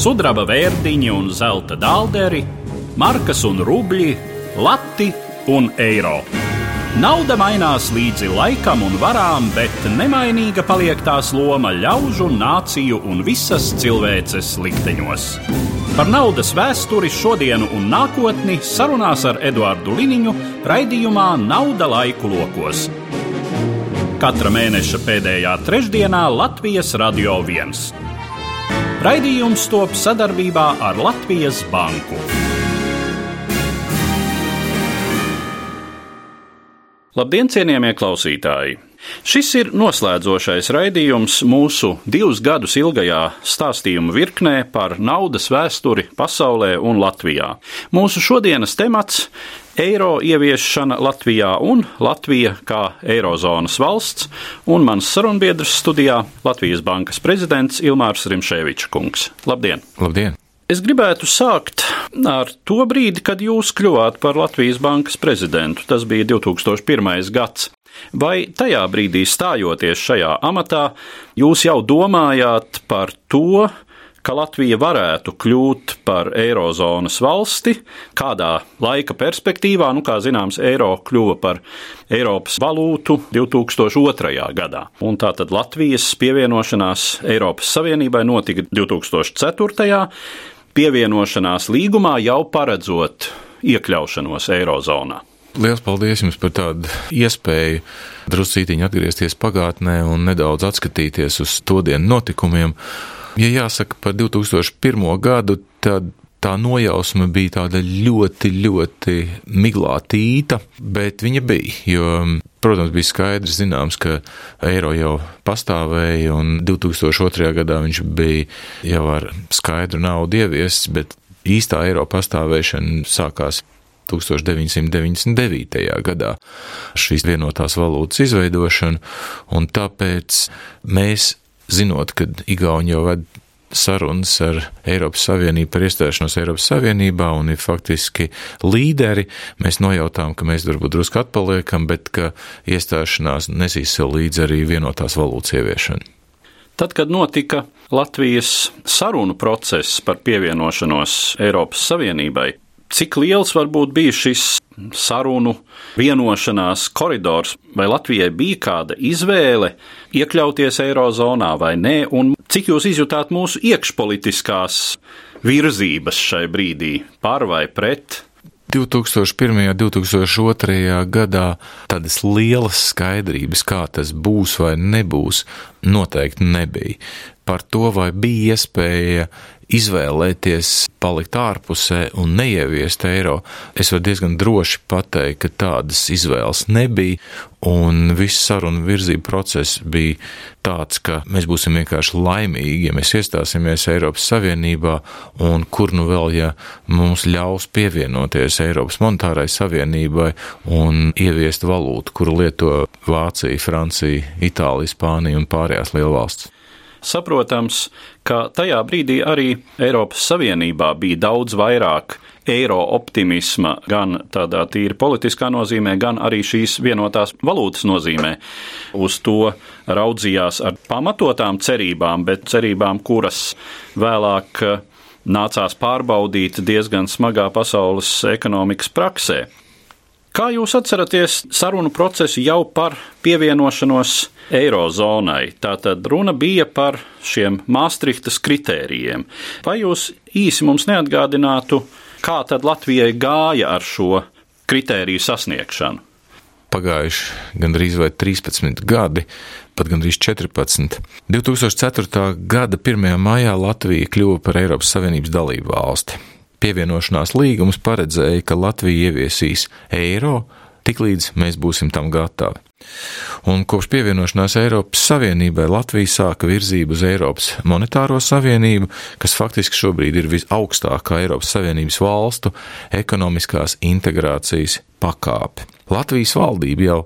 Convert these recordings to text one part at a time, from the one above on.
sudraba vērtiņi un zelta dālderi, markas un rubļi, lati un eiro. Nauda mainās līdzi laikam un varām, bet nemainīga paliek tās loma ļaužu, nāciju un visas cilvēces likteņos. Par naudas vēsturi, šodienu un nākotni sarunās ar Eduāru Liniņu raidījumā Nauda laiku lokos. Katra mēneša pēdējā trešdienā Latvijas Radio 1. Raidījums top sadarbībā ar Latvijas Banku. Labdien, cienījamie klausītāji! Šis ir noslēdzošais raidījums mūsu divus gadus ilgajā stāstījumu virknē par naudas vēsturi pasaulē un Latvijā. Mūsu šodienas temats - eiro ieviešana Latvijā un Latvija kā eirozonas valsts, un mans sarunbiedrs studijā - Latvijas bankas prezidents Ilmārs Rimšēvičs kungs. Labdien! Labdien! Es gribētu sākt ar to brīdi, kad jūs kļuvāt par Latvijas bankas prezidentu. Tas bija 2001. gads. Vai tajā brīdī, stājoties šajā amatā, jūs jau domājāt par to, ka Latvija varētu kļūt par eirozonas valsti kādā laika perspektīvā, nu, kā zināms, eiro kļuva par Eiropas valūtu 2002. gadā. Un tātad Latvijas pievienošanās Eiropas Savienībai notika 2004 pievienošanās līgumā jau paredzot iekļaušanos Eirozonā. Lielas paldies jums par tādu iespēju druscītiņi atgriezties pagātnē un nedaudz atskatīties uz to dienu notikumiem. Ja jāsaka par 2001. gadu, tad tā nojausma bija tāda ļoti, ļoti miglātīta, bet viņa bija, jo Protams, bija skaidrs, zināms, ka eiro jau pastāvēja, un 2002. gadā viņš bija jau ar skaidru naudu ieviests, bet īstā eiro pastāvēšana sākās 1999. gadā šīs vienotās valūtas izveidošanu, un tāpēc mēs, zinot, ka Igauni jau ved sarunas ar Eiropas Savienību par iestāšanos Eiropas Savienībā un ir faktiski līderi. Mēs nojautām, ka mēs varbūt drusku atpaliekam, bet ka iestāšanās nesīs sev līdzi arī vienotās valūtas ieviešanu. Tad, kad notika Latvijas sarunu process par pievienošanos Eiropas Savienībai, cik liels varbūt bija šis sarunu vienošanās koridors, vai Latvijai bija kāda izvēle iekļauties Eirozonā vai nē, un cik jūs izjutāt mūsu iekšpolitiskās virzības šai brīdī, par vai pret? 2001. un 2002. gadā tādas lielas skaidrības, kā tas būs vai nebūs, noteikti nebija. Par to, vai bija iespēja izvēlēties palikt ārpusē un neieviest eiro, es varu diezgan droši pateikt, ka tādas izvēles nebija, un viss sarunu virzība process bija tāds, ka mēs būsim vienkārši laimīgi, ja mēs iestāsimies Eiropas Savienībā, un kur nu vēl, ja mums ļaus pievienoties Eiropas monetārai savienībai un ieviest valūtu, kuru lieto Vācija, Francija, Itālija, Spānija un pārējās lielvalsts. Saprotams, ka tajā brīdī arī Eiropas Savienībā bija daudz vairāk eiro optimisma, gan tādā tīri politiskā nozīmē, gan arī šīs vienotās valūtas nozīmē. Uz to raudzījās ar pamatotām cerībām, bet cerībām, kuras vēlāk nācās pārbaudīt diezgan smagā pasaules ekonomikas praksē. Kā jūs atceraties sarunu procesu jau par pievienošanos Eirozonai? Tātad runa bija par šiem Maastrichtas kritērijiem. Vai jūs īsi mums neatgādinātu, kā tad Latvijai gāja ar šo kritēriju sasniegšanu? Pagājuši gandrīz vai 13 gadi, pat gandrīz 14. 2004. gada 1. maijā Latvija kļuva par Eiropas Savienības dalību valsti. Pievienošanās līgums paredzēja, ka Latvija ieviesīs eiro, tiklīdz mēs būsim tam gatavi. Un kopš pievienošanās Eiropas Savienībai Latvija sāka virzību uz Eiropas monetāro savienību, kas faktiski šobrīd ir visaugstākā Eiropas Savienības valstu ekonomiskās integrācijas pakāpe. Latvijas valdība jau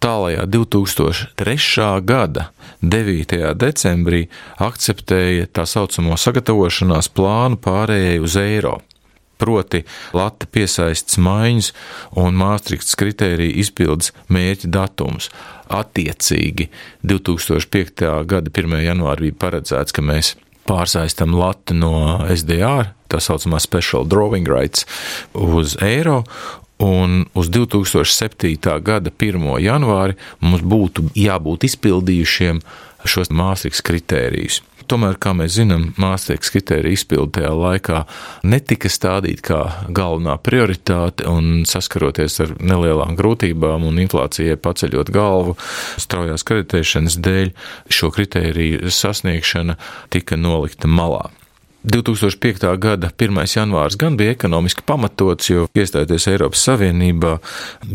tālajā 2003. gada 9. decembrī akceptēja tā saucamo sagatavošanās plānu pārējai uz eiro. Proti, Latvija piesaistas maiņas un Māstrikts kritērija izpildes mērķa datums. Attiecīgi 2005. gada 1. janvārī bija paredzēts, ka mēs pārsaistam lati no SDR, tā saucamā Special Drawing Rights, uz eiro. Un uz 2007. gada 1. janvāri mums būtu jābūt izpildījušiem šos mākslinieks kritērijus. Tomēr, kā mēs zinām, mākslinieks kritērija izpilde tajā laikā netika stādīta kā galvenā prioritāte, un saskaroties ar nelielām grūtībām un inflācijai paceļot galvu, straujās kreditēšanas dēļ, šo kritēriju sasniegšana tika nolikta malā. 2005. gada 1. janvārs gan bija ekonomiski pamatots, jo iestājoties Eiropas Savienībā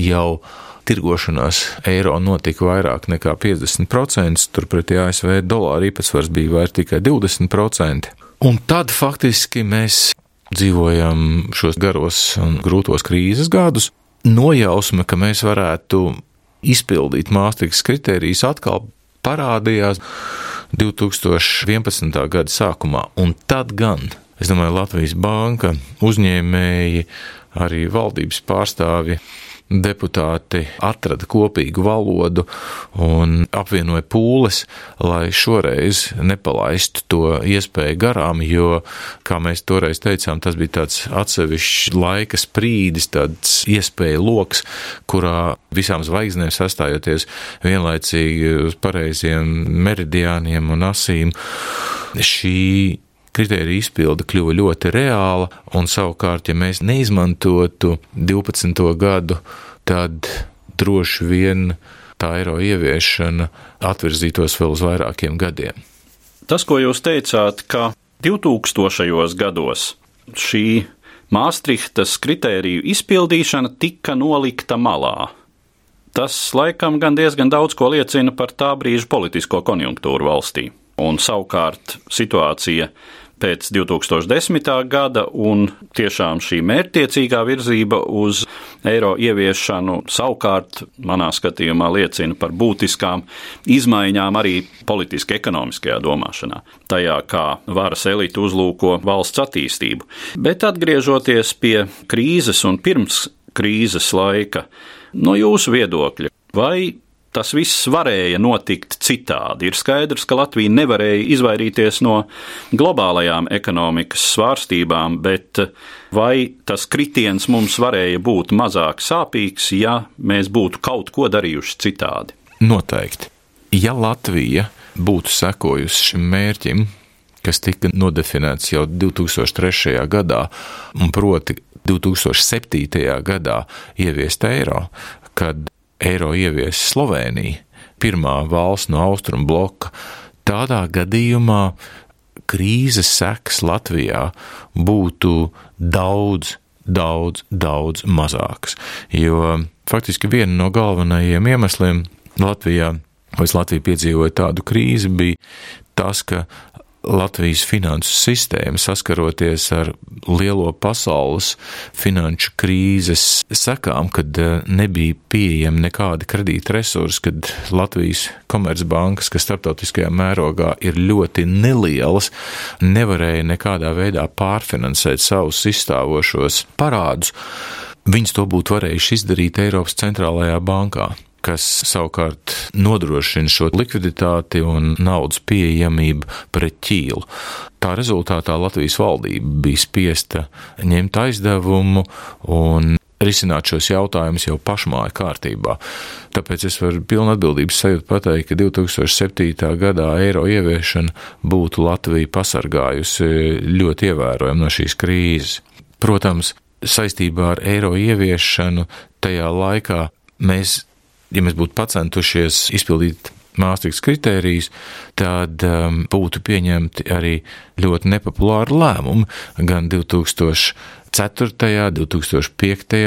jau tirgošanās eiro notika vairāk nekā 50%, turpretī ASV dolāra īpatsvars bija vairs tikai 20%. Un tad faktiski mēs dzīvojam šos garos un grūtos krīzes gadus. Nojausma, ka mēs varētu izpildīt mākslinieks kritērijas, atkal parādījās 2011. gada sākumā. Un tad gan, es domāju, Latvijas banka, uzņēmēji, arī valdības pārstāvji deputāti atrada kopīgu valodu un apvienoja pūles, lai šoreiz nepalaistu to iespēju garām, jo, kā mēs toreiz teicām, tas bija tāds atsevišķs laika sprīdis, tāds iespēja loks, kurā visām zvaigznēm sastājoties vienlaicīgi uz pareiziem meridiāniem un asīm. Šī kritērija izpilde kļuva ļoti reāla, un savukārt, ja mēs neizmantotu 12. gadu, tad droši vien tā eiro ieviešana atvirzītos vēl uz vairākiem gadiem. Tas, ko jūs teicāt, ka 2000. gados šī Māstrihtas kritēriju izpildīšana tika nolikta malā. Tas laikam gan diezgan daudz ko liecina par tā brīža politisko konjunktūru valstī. Un savukārt situācija pēc 2010. gada, un tiešām šī mērķtiecīgā virzība uz eiro ieviešanu savukārt, manā skatījumā, liecina par būtiskām izmaiņām arī politiski ekonomiskajā domāšanā, tajā kā varas elite uzlūko valsts attīstību. Bet atgriežoties pie krīzes un pirms krīzes laika, no jūsu viedokļa, vai tas viss varēja notikt citādi. Ir skaidrs, ka Latvija nevarēja izvairīties no globālajām ekonomikas svārstībām, bet vai tas kritiens mums varēja būt mazāk sāpīgs, ja mēs būtu kaut ko darījuši citādi? Noteikti. Ja Latvija būtu sekojusi šim mērķim, kas tika nodefinēts jau 2003. gadā, un proti 2007. gadā ieviest eiro, kad eiro ievies Slovenija, pirmā valsts no austrumu bloka, tādā gadījumā krīzes sekas Latvijā būtu daudz, daudz, daudz mazākas. Jo faktiski viena no galvenajiem iemesliem Latvijā, vai Latvija piedzīvoja tādu krīzi, bija tas, ka Latvijas finansu sistēma saskaroties ar lielo pasaules finanšu krīzes sekām, kad eh, nebija pieejami nekādi kredīta resursi, kad Latvijas komercbankas, kas starptautiskajā mērogā ir ļoti nelielas, nevarēja nekādā veidā pārfinansēt savus izstāvošos parādus. Viņus to būtu varējuši izdarīt Eiropas centrālajā bankā kas savukārt nodrošina šo likviditāti un naudas pieejamību pret ķīlu. Tā rezultātā Latvijas valdība bija spiesta ņemt aizdevumu un risināt šos jautājumus jau pašmāju kārtībā. Tāpēc es varu pilnu atbildības sajūtu pateikt, ka 2007. gadā eiro ieviešana būtu Latviju pasargājusi ļoti ievērojami no šīs krīzes. Protams, saistībā ar eiro ieviešanu tajā laikā mēs ja mēs būtu centušies izpildīt mākslīgas kritērijas, tad um, būtu pieņemti arī ļoti nepopulāri lēmumi gan 2004., 2005.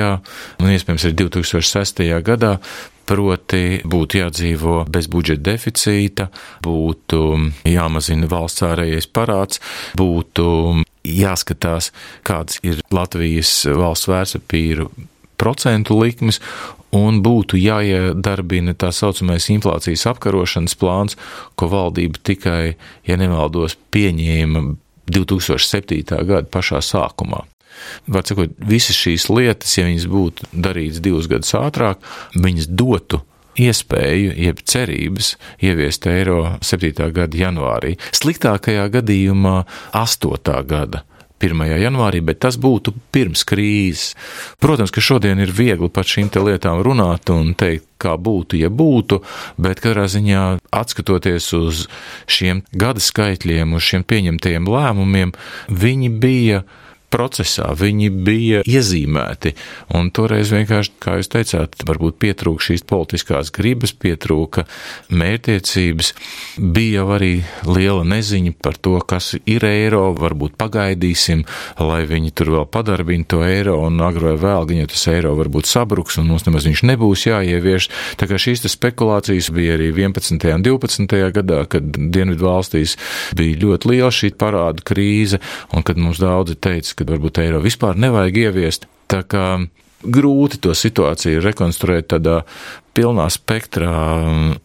un iespējams arī 2006. gadā. Proti, būtu jādzīvo bez budžeta deficīta, būtu jāmazina valsts ārējais parāds, būtu jāskatās, kādas ir Latvijas valsts vērtspapīru procentu likmes un būtu jāiedarbina tā saucamais inflācijas apkarošanas plāns, ko valdība tikai, ja nemaldos, pieņēma 2007. gada pašā sākumā. Var sakot, visas šīs lietas, ja viņas būtu darītas divus gadus ātrāk, viņas dotu iespēju, jeb cerības ieviest eiro 7. gada janvārī. Sliktākajā gadījumā 8. gada 1. janvārī, bet tas būtu pirms krīzes. Protams, ka šodien ir viegli par šīm lietām runāt un teikt, kā būtu, ja būtu, bet katrā ziņā atskatoties uz šiem gada skaitļiem, uz šiem pieņemtajiem lēmumiem, viņi bija procesā, viņi bija iezīmēti. Un toreiz vienkārši, kā jūs teicāt, varbūt pietrūka šīs politiskās gribas, pietrūka mērķtiecības, bija jau arī liela neziņa par to, kas ir eiro, varbūt pagaidīsim, lai viņi tur vēl padarbina to eiro, un agro vai vēl, ja tas eiro varbūt sabruks, un mums nemaz viņš nebūs jāievieš. Tā kā šīs spekulācijas bija arī 11. un 12. gadā, kad Dienvidu valstīs bija ļoti liela šī parāda krīze, un kad mums daudzi teica, ka varbūt eiro vispār nevajag ieviest. Tā kā grūti to situāciju rekonstruēt tādā pilnā spektrā,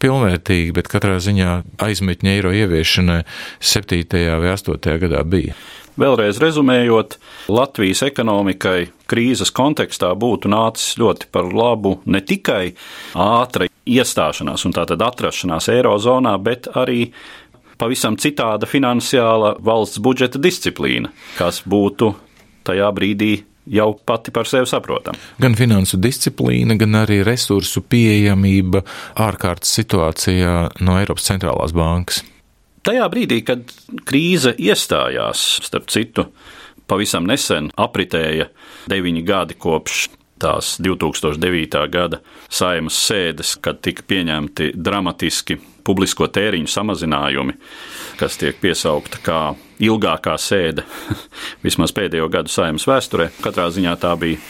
pilnvērtīgi, bet katrā ziņā aizmetņa eiro ieviešanai 7. vai 8. gadā bija. Vēlreiz rezumējot, Latvijas ekonomikai krīzes kontekstā būtu nācis ļoti par labu ne tikai ātra iestāšanās un tātad atrašanās eirozonā, bet arī pavisam citāda finansiāla valsts budžeta disciplīna, kas būtu tajā brīdī jau pati par sevi saprotama. Gan finansu disciplīna, gan arī resursu pieejamība ārkārtas situācijā no Eiropas centrālās bankas. Tajā brīdī, kad krīze iestājās, starp citu, pavisam nesen apritēja deviņi gadi kopš tās 2009. gada saimas sēdes, kad tika pieņemti dramatiski publisko tēriņu samazinājumi, kas tiek piesaukta kā ilgākā sēde vismaz pēdējo gadu saimnes vēsturē. Katrā ziņā tā bija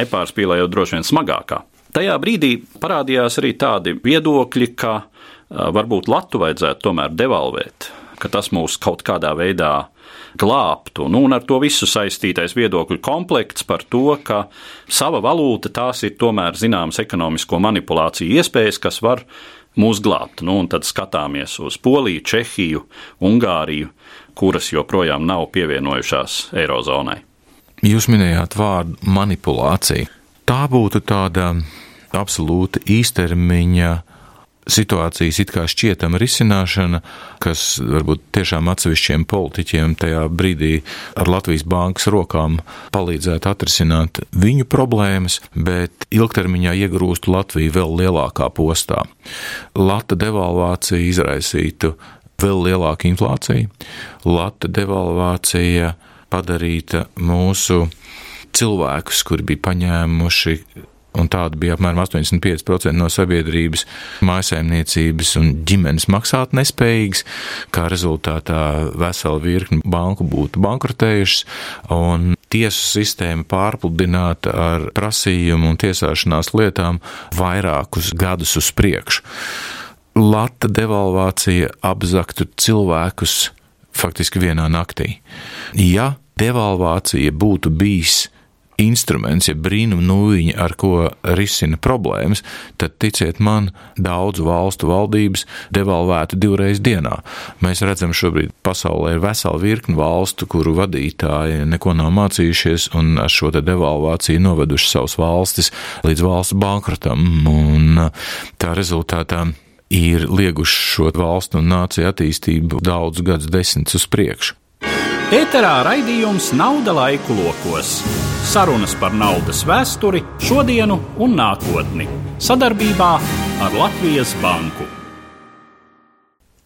nepārspīlējot droši vien smagākā. Tajā brīdī parādījās arī tādi viedokļi, ka varbūt latu vajadzētu tomēr devalvēt, ka tas mūs kaut kādā veidā glābtu. Nu, un ar to visu saistītais viedokļu komplekts par to, ka sava valūta tās ir tomēr zināmas ekonomisko manipulāciju iespējas, kas var mūs glābt. Nu, tad skatāmies uz Poliju, Čehiju, Ungāriju, kuras joprojām nav pievienojušās Eirozonai. Jūs minējāt vārdu manipulācija. Tā būtu tāda absolūta īstermiņa situācijas it kā šķietama risināšana, kas varbūt tiešām atsevišķiem politiķiem tajā brīdī ar Latvijas bankas rokām palīdzētu atrisināt viņu problēmas, bet ilgtermiņā iegrūstu Latviju vēl lielākā postā. Lata devalvācija izraisītu vēl lielāku inflāciju, Lata devalvācija padarīta mūsu cilvēkus, kuri bija paņēmuši un tāda bija apmēram 85% no sabiedrības mājsaimniecības un ģimenes maksāt nespējīgas, kā rezultātā vesela virkni banku būtu bankrotējušas, un tiesu sistēma pārpludināta ar prasījumu un tiesāšanās lietām vairākus gadus uz priekšu. Lata devalvācija apzaktu cilvēkus faktiski vienā naktī. Ja devalvācija būtu bijis instruments, ja brīnum nūjiņa, ar ko risina problēmas, tad ticiet man, daudzu valstu valdības devalvētu divreiz dienā. Mēs redzam, šobrīd pasaulē ir vesela virkni valstu, kuru vadītāji neko nav mācījušies un ar šo devalvāciju noveduši savus valstis līdz valsts bankrotam. Un tā rezultātā ir lieguši šo valstu un nāciju attīstību daudzus gadus desmitus uz priekšu. Ēterā raidījums Nauda laiku lokos. Sarunas par naudas vēsturi, šodienu un nākotni. Sadarbībā ar Latvijas Banku.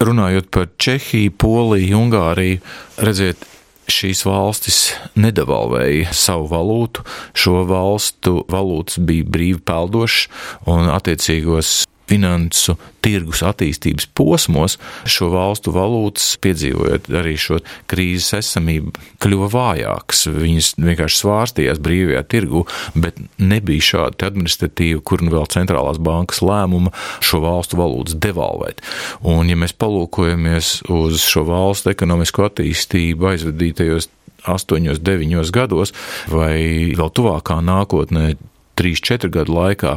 Runājot par Čehiju, Poliju, Ungāriju, redziet, šīs valstis nedevalvēja savu valūtu. Šo valstu valūtas bija brīvi peldošas un attiecīgos finansu tirgus attīstības posmos šo valstu valūtas, piedzīvojot arī šo krīzes esamību, kļuva vājākas. Viņas vienkārši svārstījās brīvajā tirgu, bet nebija šāda administratīva, kur nu vēl centrālās bankas lēmuma šo valstu valūtas devalvēt. Un, ja mēs palūkojamies uz šo valstu ekonomisko attīstību aizvadītajos 8, 9 gados vai vēl tuvākā nākotnē, 3-4 gadu laikā,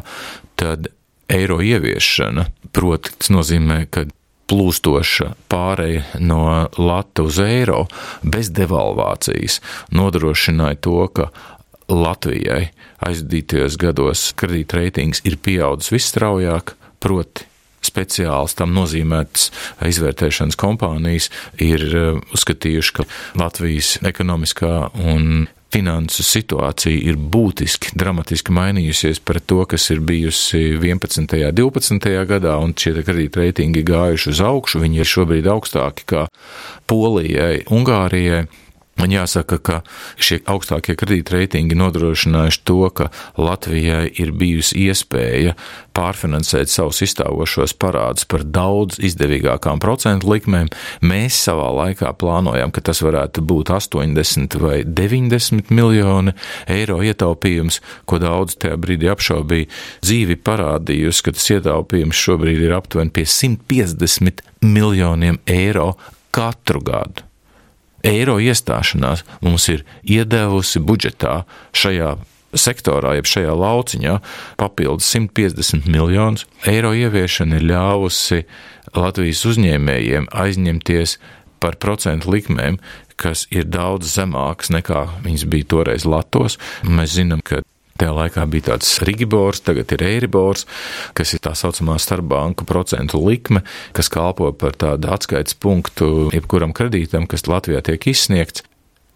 tad eiro ieviešana, proti, tas nozīmē, ka plūstoša pāreja no lata uz eiro bez devalvācijas nodrošināja to, ka Latvijai aizdītajos gados kredītreitings ir pieaudzis visstraujāk, proti speciāls tam nozīmētas izvērtēšanas kompānijas ir uzskatījuši, ka Latvijas ekonomiskā un finansu situācija ir būtiski, dramatiski mainījusies par to, kas ir bijusi 11. un 12. gadā, un šie kredītreitingi gājuši uz augšu. Viņi ir šobrīd augstāki kā Polijai, Ungārijai. Man jāsaka, ka šie augstākie kredītreitingi nodrošinājuši to, ka Latvijai ir bijusi iespēja pārfinansēt savus izstāvošos parādus par daudz izdevīgākām procentu likmēm. Mēs savā laikā plānojam, ka tas varētu būt 80 vai 90 miljoni eiro ietaupījums, ko daudz tajā brīdī apšaubīja. Dzīvi parādījusi, ka tas ietaupījums šobrīd ir aptuveni pie 150 miljoniem eiro katru gadu eiro iestāšanās mums ir iedevusi budžetā šajā sektorā, jeb šajā lauciņā, papildus 150 miljonus. Eiro ieviešana ir ļāvusi Latvijas uzņēmējiem aizņemties par procentu likmēm, kas ir daudz zemākas nekā viņas bija toreiz Latvijas. Mēs zinām, ka Tajā laikā bija tāds Rigibors, tagad ir Eiribors, kas ir tā saucamā starpbanku procentu likme, kas kalpo par tādu atskaites punktu jebkuram kredītam, kas Latvijā tiek izsniegts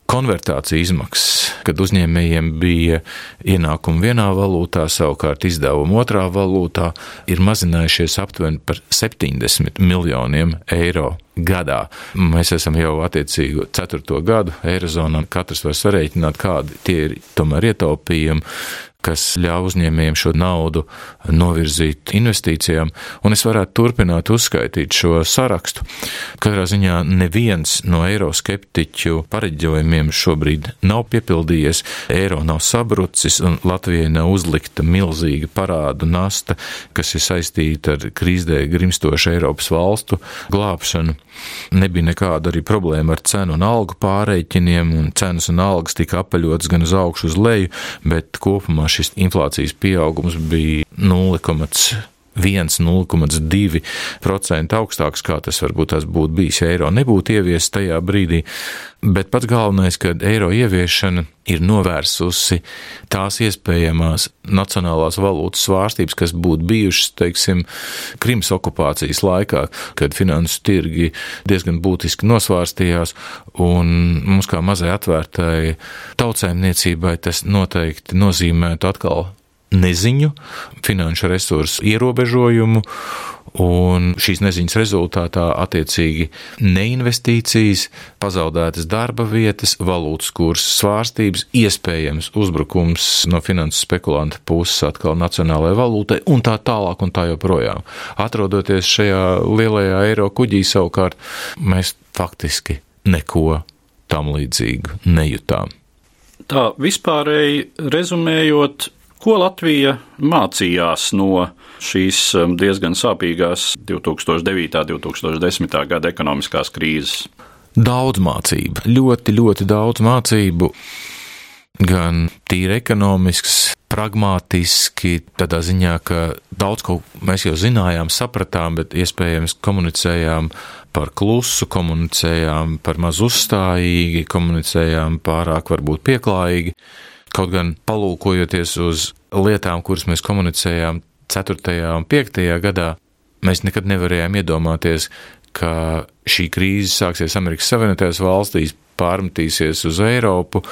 konvertācija izmaksas, kad uzņēmējiem bija ienākumi vienā valūtā, savukārt izdevumi otrā valūtā, ir mazinājušies aptuveni par 70 miljoniem eiro gadā. Mēs esam jau attiecīgi ceturto gadu Eirozonā, katrs var sarēķināt, kādi tie ir tomēr ietaupījumi kas ļauj uzņēmējiem šo naudu novirzīt investīcijām, un es varētu turpināt uzskaitīt šo sarakstu. Katrā ziņā neviens no eiroskeptiķu pareģojumiem šobrīd nav piepildījies, eiro nav sabrucis, un Latvijai nav uzlikta milzīga parādu nasta, kas ir saistīta ar krīzdē grimstošu Eiropas valstu glābšanu. Nebija nekāda arī problēma ar cenu un algu pārreikiniem, un cenas un algas tika apaļotas gan uz augšu, uz leju, bet kopumā šis inflācijas pieaugums bija 0,1. 0,2% augstāks, kā tas varbūt tas būtu bijis, ja eiro nebūtu ieviests tajā brīdī. Bet pats galvenais, ka eiro ieviešana ir novērsusi tās iespējamās nacionālās valūtas svārstības, kas būtu bijušas, teiksim, Krimas okupācijas laikā, kad finansu tirgi diezgan būtiski nosvārstījās, un mums kā mazai atvērtai tautsēmniecībai tas noteikti nozīmētu atkal neziņu, finanšu resursu ierobežojumu, un šīs neziņas rezultātā attiecīgi neinvestīcijas, pazaudētas darba vietas, valūtas kursa svārstības, iespējams uzbrukums no finanses spekulanta puses atkal nacionālajai valūtai un tā tālāk un tā joprojām. Atrodoties šajā lielajā eiro kuģī savukārt, mēs faktiski neko tam līdzīgu nejūtām. Tā vispārēji rezumējot, Ko Latvija mācījās no šīs um, diezgan sāpīgās 2009. un 2010. gada ekonomiskās krīzes? Daudz mācību, ļoti, ļoti daudz mācību, gan tīri ekonomisks, pragmatiski, tādā ziņā, ka daudz ko mēs jau zinājām, sapratām, bet iespējams komunicējām par klusu, komunicējām par maz uzstājīgi, komunicējām pārāk varbūt pieklājīgi. Kaut gan palūkojoties uz lietām, kuras mēs komunicējām 4. un 5. gadā, mēs nekad nevarējām iedomāties, ka šī krīze sāksies Amerikas Savienotajās valstīs, pārmetīsies uz Eiropu,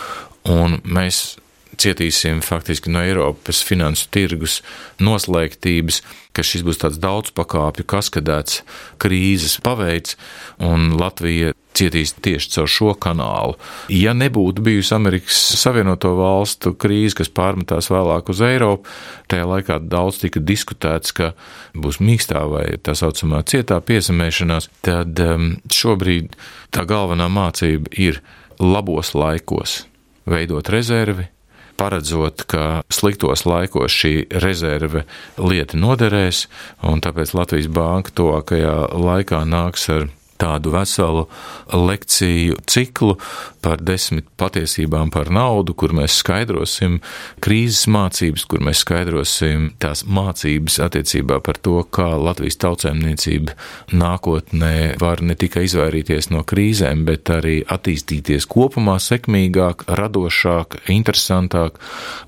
un mēs cietīsim faktiski no Eiropas finansu tirgus noslēgtības, ka šis būs tāds daudzpakāpju kaskadēts krīzes paveids, un Latvija cietīs tieši caur šo kanālu. Ja nebūtu bijusi Amerikas Savienoto Valstu krīze, kas pārmetās vēlāk uz Eiropu, tajā laikā daudz tika diskutēts, ka būs mīkstā vai tā saucamā cietā piesamēšanās, tad um, šobrīd tā galvenā mācība ir labos laikos veidot rezervi, paredzot, ka sliktos laikos šī rezerve lieta noderēs, un tāpēc Latvijas Banka tuvākajā laikā nāks ar tādu veselu lekciju ciklu par desmit patiesībām par naudu, kur mēs skaidrosim krīzes mācības, kur mēs skaidrosim tās mācības attiecībā par to, kā Latvijas tautsēmniecība nākotnē var ne tikai izvairīties no krīzēm, bet arī attīstīties kopumā sekmīgāk, radošāk, interesantāk,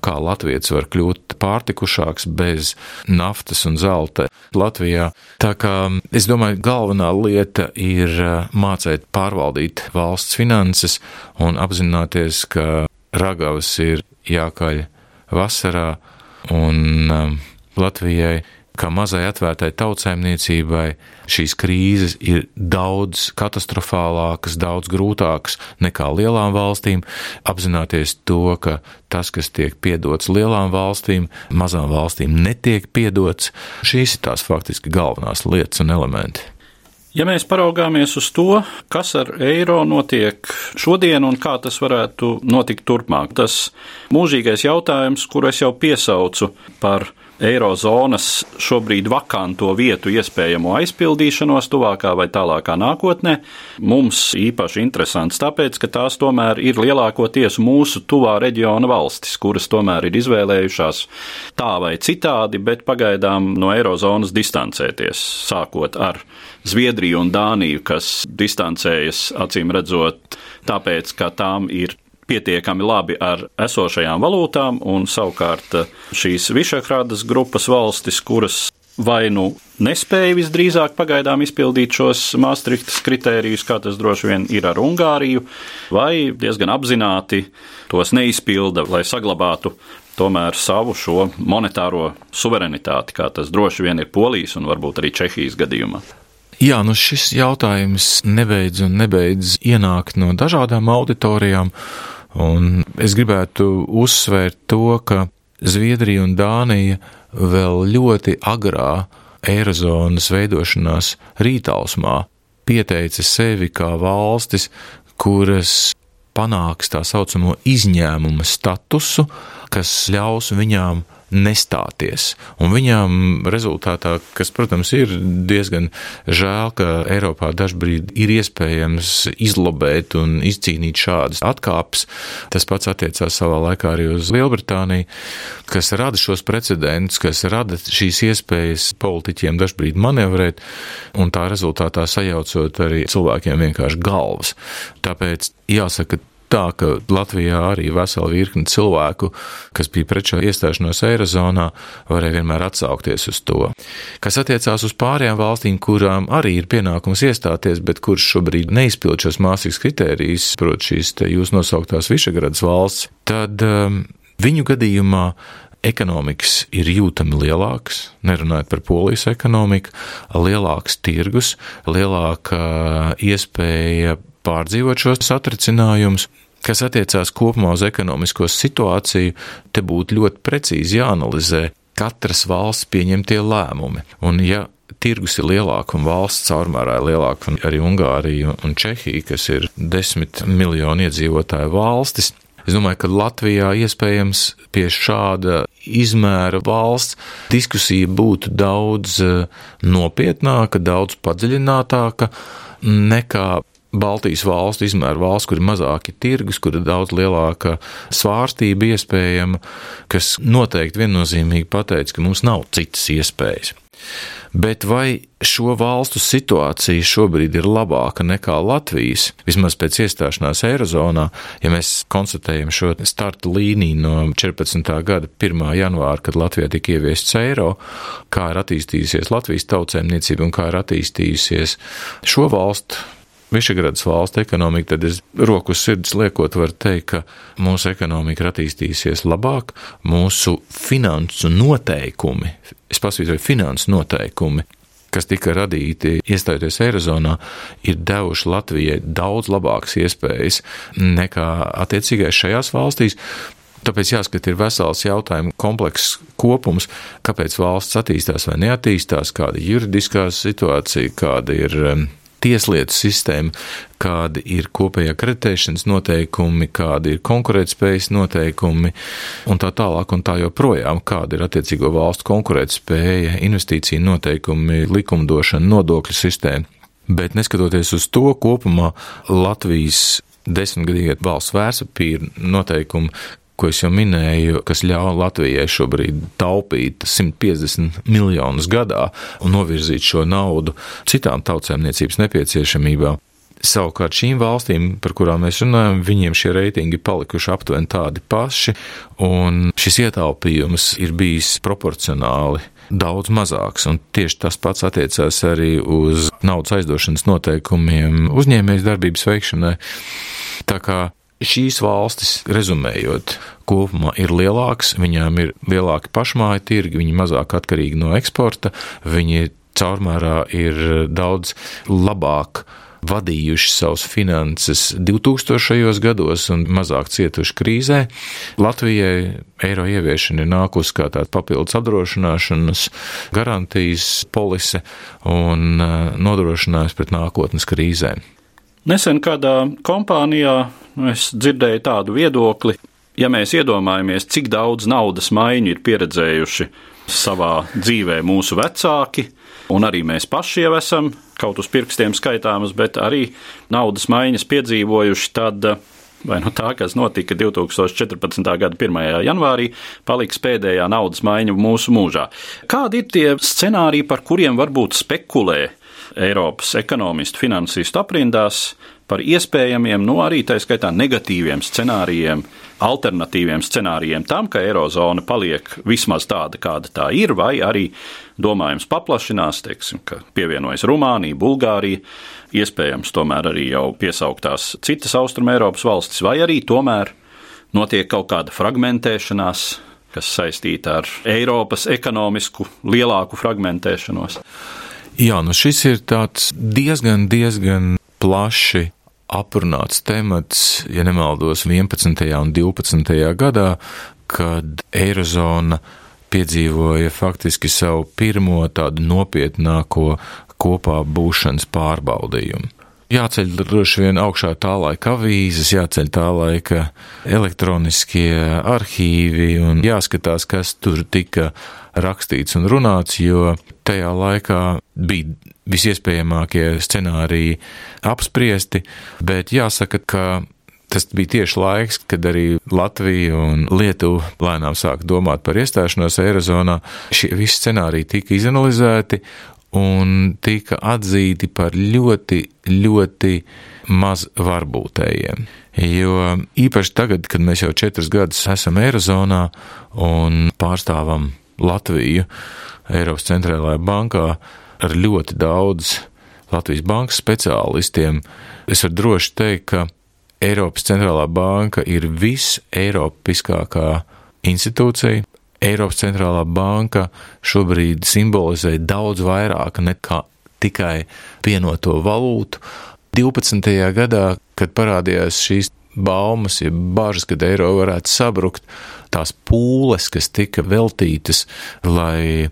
kā Latvijas var kļūt pārtikušāks bez naftas un zelta Latvijā. Tā kā es domāju, galvenā lieta ir mācīt pārvaldīt valsts finanses un apzināties, ka ragavas ir jākaļ vasarā un Latvijai kā mazai atvērtai tautsēmniecībai šīs krīzes ir daudz katastrofālākas, daudz grūtākas nekā lielām valstīm. Apzināties to, ka tas, kas tiek piedots lielām valstīm, mazām valstīm netiek piedots, šīs ir tās faktiski galvenās lietas un elementi. Ja mēs paraugāmies uz to, kas ar eiro notiek šodien un kā tas varētu notikt turpmāk, tas mūžīgais jautājums, kur es jau piesaucu par eirozonas šobrīd vakanto vietu iespējamo aizpildīšanos tuvākā vai tālākā nākotnē, mums īpaši interesants, tāpēc, ka tās tomēr ir lielākoties mūsu tuvā reģiona valstis, kuras tomēr ir izvēlējušās tā vai citādi, bet pagaidām no eirozonas distancēties, sākot ar Zviedriju un Dāniju, kas distancējas acīm redzot tāpēc, ka tām ir pietiekami labi ar esošajām valūtām, un savukārt eh, šīs Višakrādas grupas valstis, kuras vai nu nespēja visdrīzāk pagaidām izpildīt šos Maastrichtas kritērijus, kā tas droši vien ir ar Ungāriju, vai diezgan apzināti tos neizpilda, lai saglabātu tomēr savu šo monetāro suverenitāti, kā tas droši vien ir Polijas un varbūt arī Čehijas gadījumā. Jā, nu šis jautājums nebeidz un nebeidz ienākt no dažādām auditorijām. Un es gribētu uzsvērt to, ka Zviedrija un Dānija vēl ļoti agrā Eirozonas veidošanās rītausmā pieteica sevi kā valstis, kuras panāks tā saucamo izņēmuma statusu, kas ļaus viņām nestāties. Un viņām rezultātā, kas, protams, ir diezgan žēl, ka Eiropā dažbrīd ir iespējams izlobēt un izcīnīt šādas atkāpes. Tas pats attiecās savā laikā arī uz Lielbritāniju, kas rada šos precedentus, kas rada šīs iespējas politiķiem dažbrīd manevrēt, un tā rezultātā sajaucot arī cilvēkiem vienkārši galvas. Tāpēc jāsaka, tā, ka Latvijā arī vesela virkni cilvēku, kas bija pret šo iestāšanos Eirozonā, varēja vienmēr atsaukties uz to. Kas attiecās uz pārējām valstīm, kurām arī ir pienākums iestāties, bet kurš šobrīd neizpild šos māsīgas kritērijas, proti šīs jūs nosauktās Višagradas valsts, tad um, viņu gadījumā ekonomikas ir jūtami lielāks, nerunājot par polijas ekonomiku, lielāks tirgus, lielāka iespēja pārdzīvot šos satricinājumus. Kas attiecās kopumā uz ekonomisko situāciju, te būtu ļoti precīzi jāanalizē katras valsts pieņemtie lēmumi. Un, ja tirgus ir lielāks un valsts caurmērā ir lielāka, un arī Ungārija un Čehija, kas ir desmit miljonu iedzīvotāju valstis, Es domāju, ka Latvijā iespējams pie šāda izmēra valsts diskusija būtu daudz eh, nopietnāka, daudz padziļinātāka nekā Baltijas valstu izmēra valsts, kur ir mazāki tirgus, kur ir daudz lielāka svārstība iespējama, kas noteikti viennozīmīgi pateica, ka mums nav citas iespējas. Bet vai šo valstu situācija šobrīd ir labāka nekā Latvijas, vismaz pēc iestāšanās Eirozonā, ja mēs konstatējam šo starta līniju no 14. gada 1. janvāra, kad Latvijā tika ieviests eiro, kā ir attīstījusies Latvijas tautsēmniecība un kā ir attīstījusies šo valstu Višegradas valsts ekonomika, tad es roku sirds liekot, varu teikt, ka mūsu ekonomika ir attīstījusies labāk, mūsu finansu noteikumi, es pasvītroju finansu noteikumi, kas tika radīti iestājoties Eirozonā, ir devuši Latvijai daudz labākas iespējas nekā attiecīgais šajās valstīs. Tāpēc jāskat, ir vesels jautājumu komplekss kopums, kāpēc valsts attīstās vai neattīstās, kāda ir juridiskā situācija, kāda ir tieslietu sistēma, kādi ir kopējā kreditēšanas noteikumi, kādi ir konkurētspējas noteikumi un tā tālāk un tā joprojām, kāda ir attiecīgo valstu konkurētspēja, investīcija noteikumi, likumdošana, nodokļu sistēma. Bet neskatoties uz to, kopumā Latvijas desmitgadīgie valsts vērtspapīra noteikumi, ko es jau minēju, kas ļauj Latvijai šobrīd taupīt 150 miljonus gadā un novirzīt šo naudu citām tautsēmniecības nepieciešamībām. Savukārt šīm valstīm, par kurām mēs runājam, viņiem šie reitingi palikuši aptuveni tādi paši, un šis ietaupījums ir bijis proporcionāli daudz mazāks. Un tieši tas pats attiecās arī uz naudas aizdošanas noteikumiem uzņēmējas darbības veikšanai. Tā kā šīs valstis, rezumējot, kopumā ir lielākas, viņām ir lielāki pašmāju tirgi, viņi mazāk atkarīgi no eksporta, viņi caurmērā ir daudz labāk vadījuši savus finanses 2000. gados un mazāk cietuši krīzē. Latvijai eiro ieviešana ir nākusi kā tāda papildus apdrošināšanas garantijas polise un uh, nodrošinājums pret nākotnes krīzēm. Nesen kādā kompānijā es dzirdēju tādu viedokli, ja mēs iedomājamies, cik daudz naudas maiņu ir pieredzējuši savā dzīvē mūsu vecāki, un arī mēs paši jau esam kaut uz pirkstiem skaitāmas, bet arī naudas maiņas piedzīvojuši, tad vai no tā, kas notika 2014. gada 1. janvārī, paliks pēdējā naudas maiņa mūsu mūžā. Kādi ir tie scenāriji, par kuriem varbūt spekulē Eiropas ekonomistu, finansistu aprindās par iespējamiem, nu arī tā skaitā negatīviem scenārijiem, alternatīviem scenārijiem tam, ka Eirozona paliek vismaz tāda, kāda tā ir, vai arī domājams paplašinās, teiksim, ka pievienojas Rumānija, Bulgārija, iespējams tomēr arī jau piesauktās citas Austrum Eiropas valstis, vai arī tomēr notiek kaut kāda fragmentēšanās, kas saistīta ar Eiropas ekonomisku lielāku fragmentēšanos. Jā, nu šis ir tāds diezgan, diezgan plaši aprunāts temats, ja nemaldos, 11. un 12. gadā, kad Eirozona piedzīvoja faktiski savu pirmo tādu nopietnāko kopā būšanas pārbaudījumu. Jāceļ droši vien augšā tā laika avīzes, jāceļ tā laika elektroniskie arhīvi un jāskatās, kas tur tika rakstīts un runāts, jo tajā laikā bija visiespējamākie scenāriji apspriesti, bet jāsaka, ka Tas bija tieši laiks, kad arī Latvija un Lietuva lēnām sāka domāt par iestāšanos Eirozonā. Šie visi scenāriji tika izanalizēti un tika atzīti par ļoti, ļoti maz varbūtējiem. Jo īpaši tagad, kad mēs jau četrus gadus esam Eirozonā un pārstāvam Latviju Eiropas centrālajā bankā ar ļoti daudz Latvijas bankas speciālistiem, es varu droši teikt, ka Eiropas centrālā banka ir viseiropiskākā institūcija. Eiropas centrālā banka šobrīd simbolizē daudz vairāk nekā tikai vienoto valūtu. 12. gadā, kad parādījās šīs baumas, ja bažas, kad eiro varētu sabrukt, tās pūles, kas tika veltītas, lai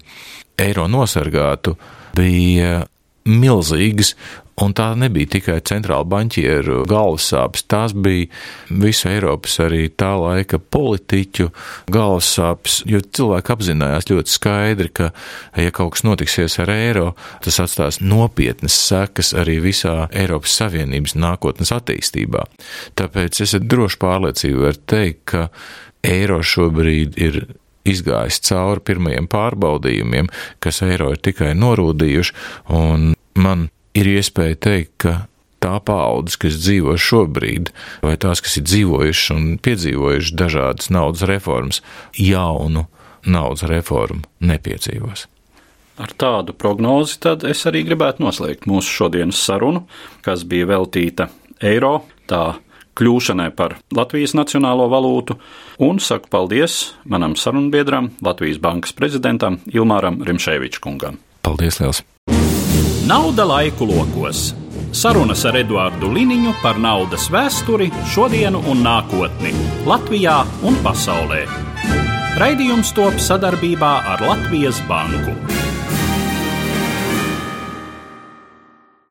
eiro nosargātu, bija milzīgas, Un tā nebija tikai centrāla banķieru galvas sāpes, tās bija visu Eiropas arī tā laika politiķu galvas sāpes, jo cilvēki apzinājās ļoti skaidri, ka, ja kaut kas notiksies ar eiro, tas atstās nopietnas sekas arī visā Eiropas Savienības nākotnes attīstībā. Tāpēc es ar drošu pārliecību varu teikt, ka eiro šobrīd ir izgājis cauri pirmajiem pārbaudījumiem, kas eiro ir tikai norūdījuši, un man ir iespēja teikt, ka tā paudze, kas dzīvo šobrīd, vai tās, kas ir dzīvojušas un piedzīvojušas dažādas naudas reformas, jaunu naudas reformu nepiedzīvos. Ar tādu prognozi tad es arī gribētu noslēgt mūsu šodienas sarunu, kas bija veltīta eiro, tā kļūšanai par Latvijas nacionālo valūtu, un saku paldies manam sarunbiedram, Latvijas bankas prezidentam Ilmāram Rimšēvičkungam. Paldies, Liels! Nauda laiku lokos. Sarunas ar Eduāru Liniņu par naudas vēsturi, šodienu un nākotni Latvijā un pasaulē. Raidījums top sadarbībā ar Latvijas Banku.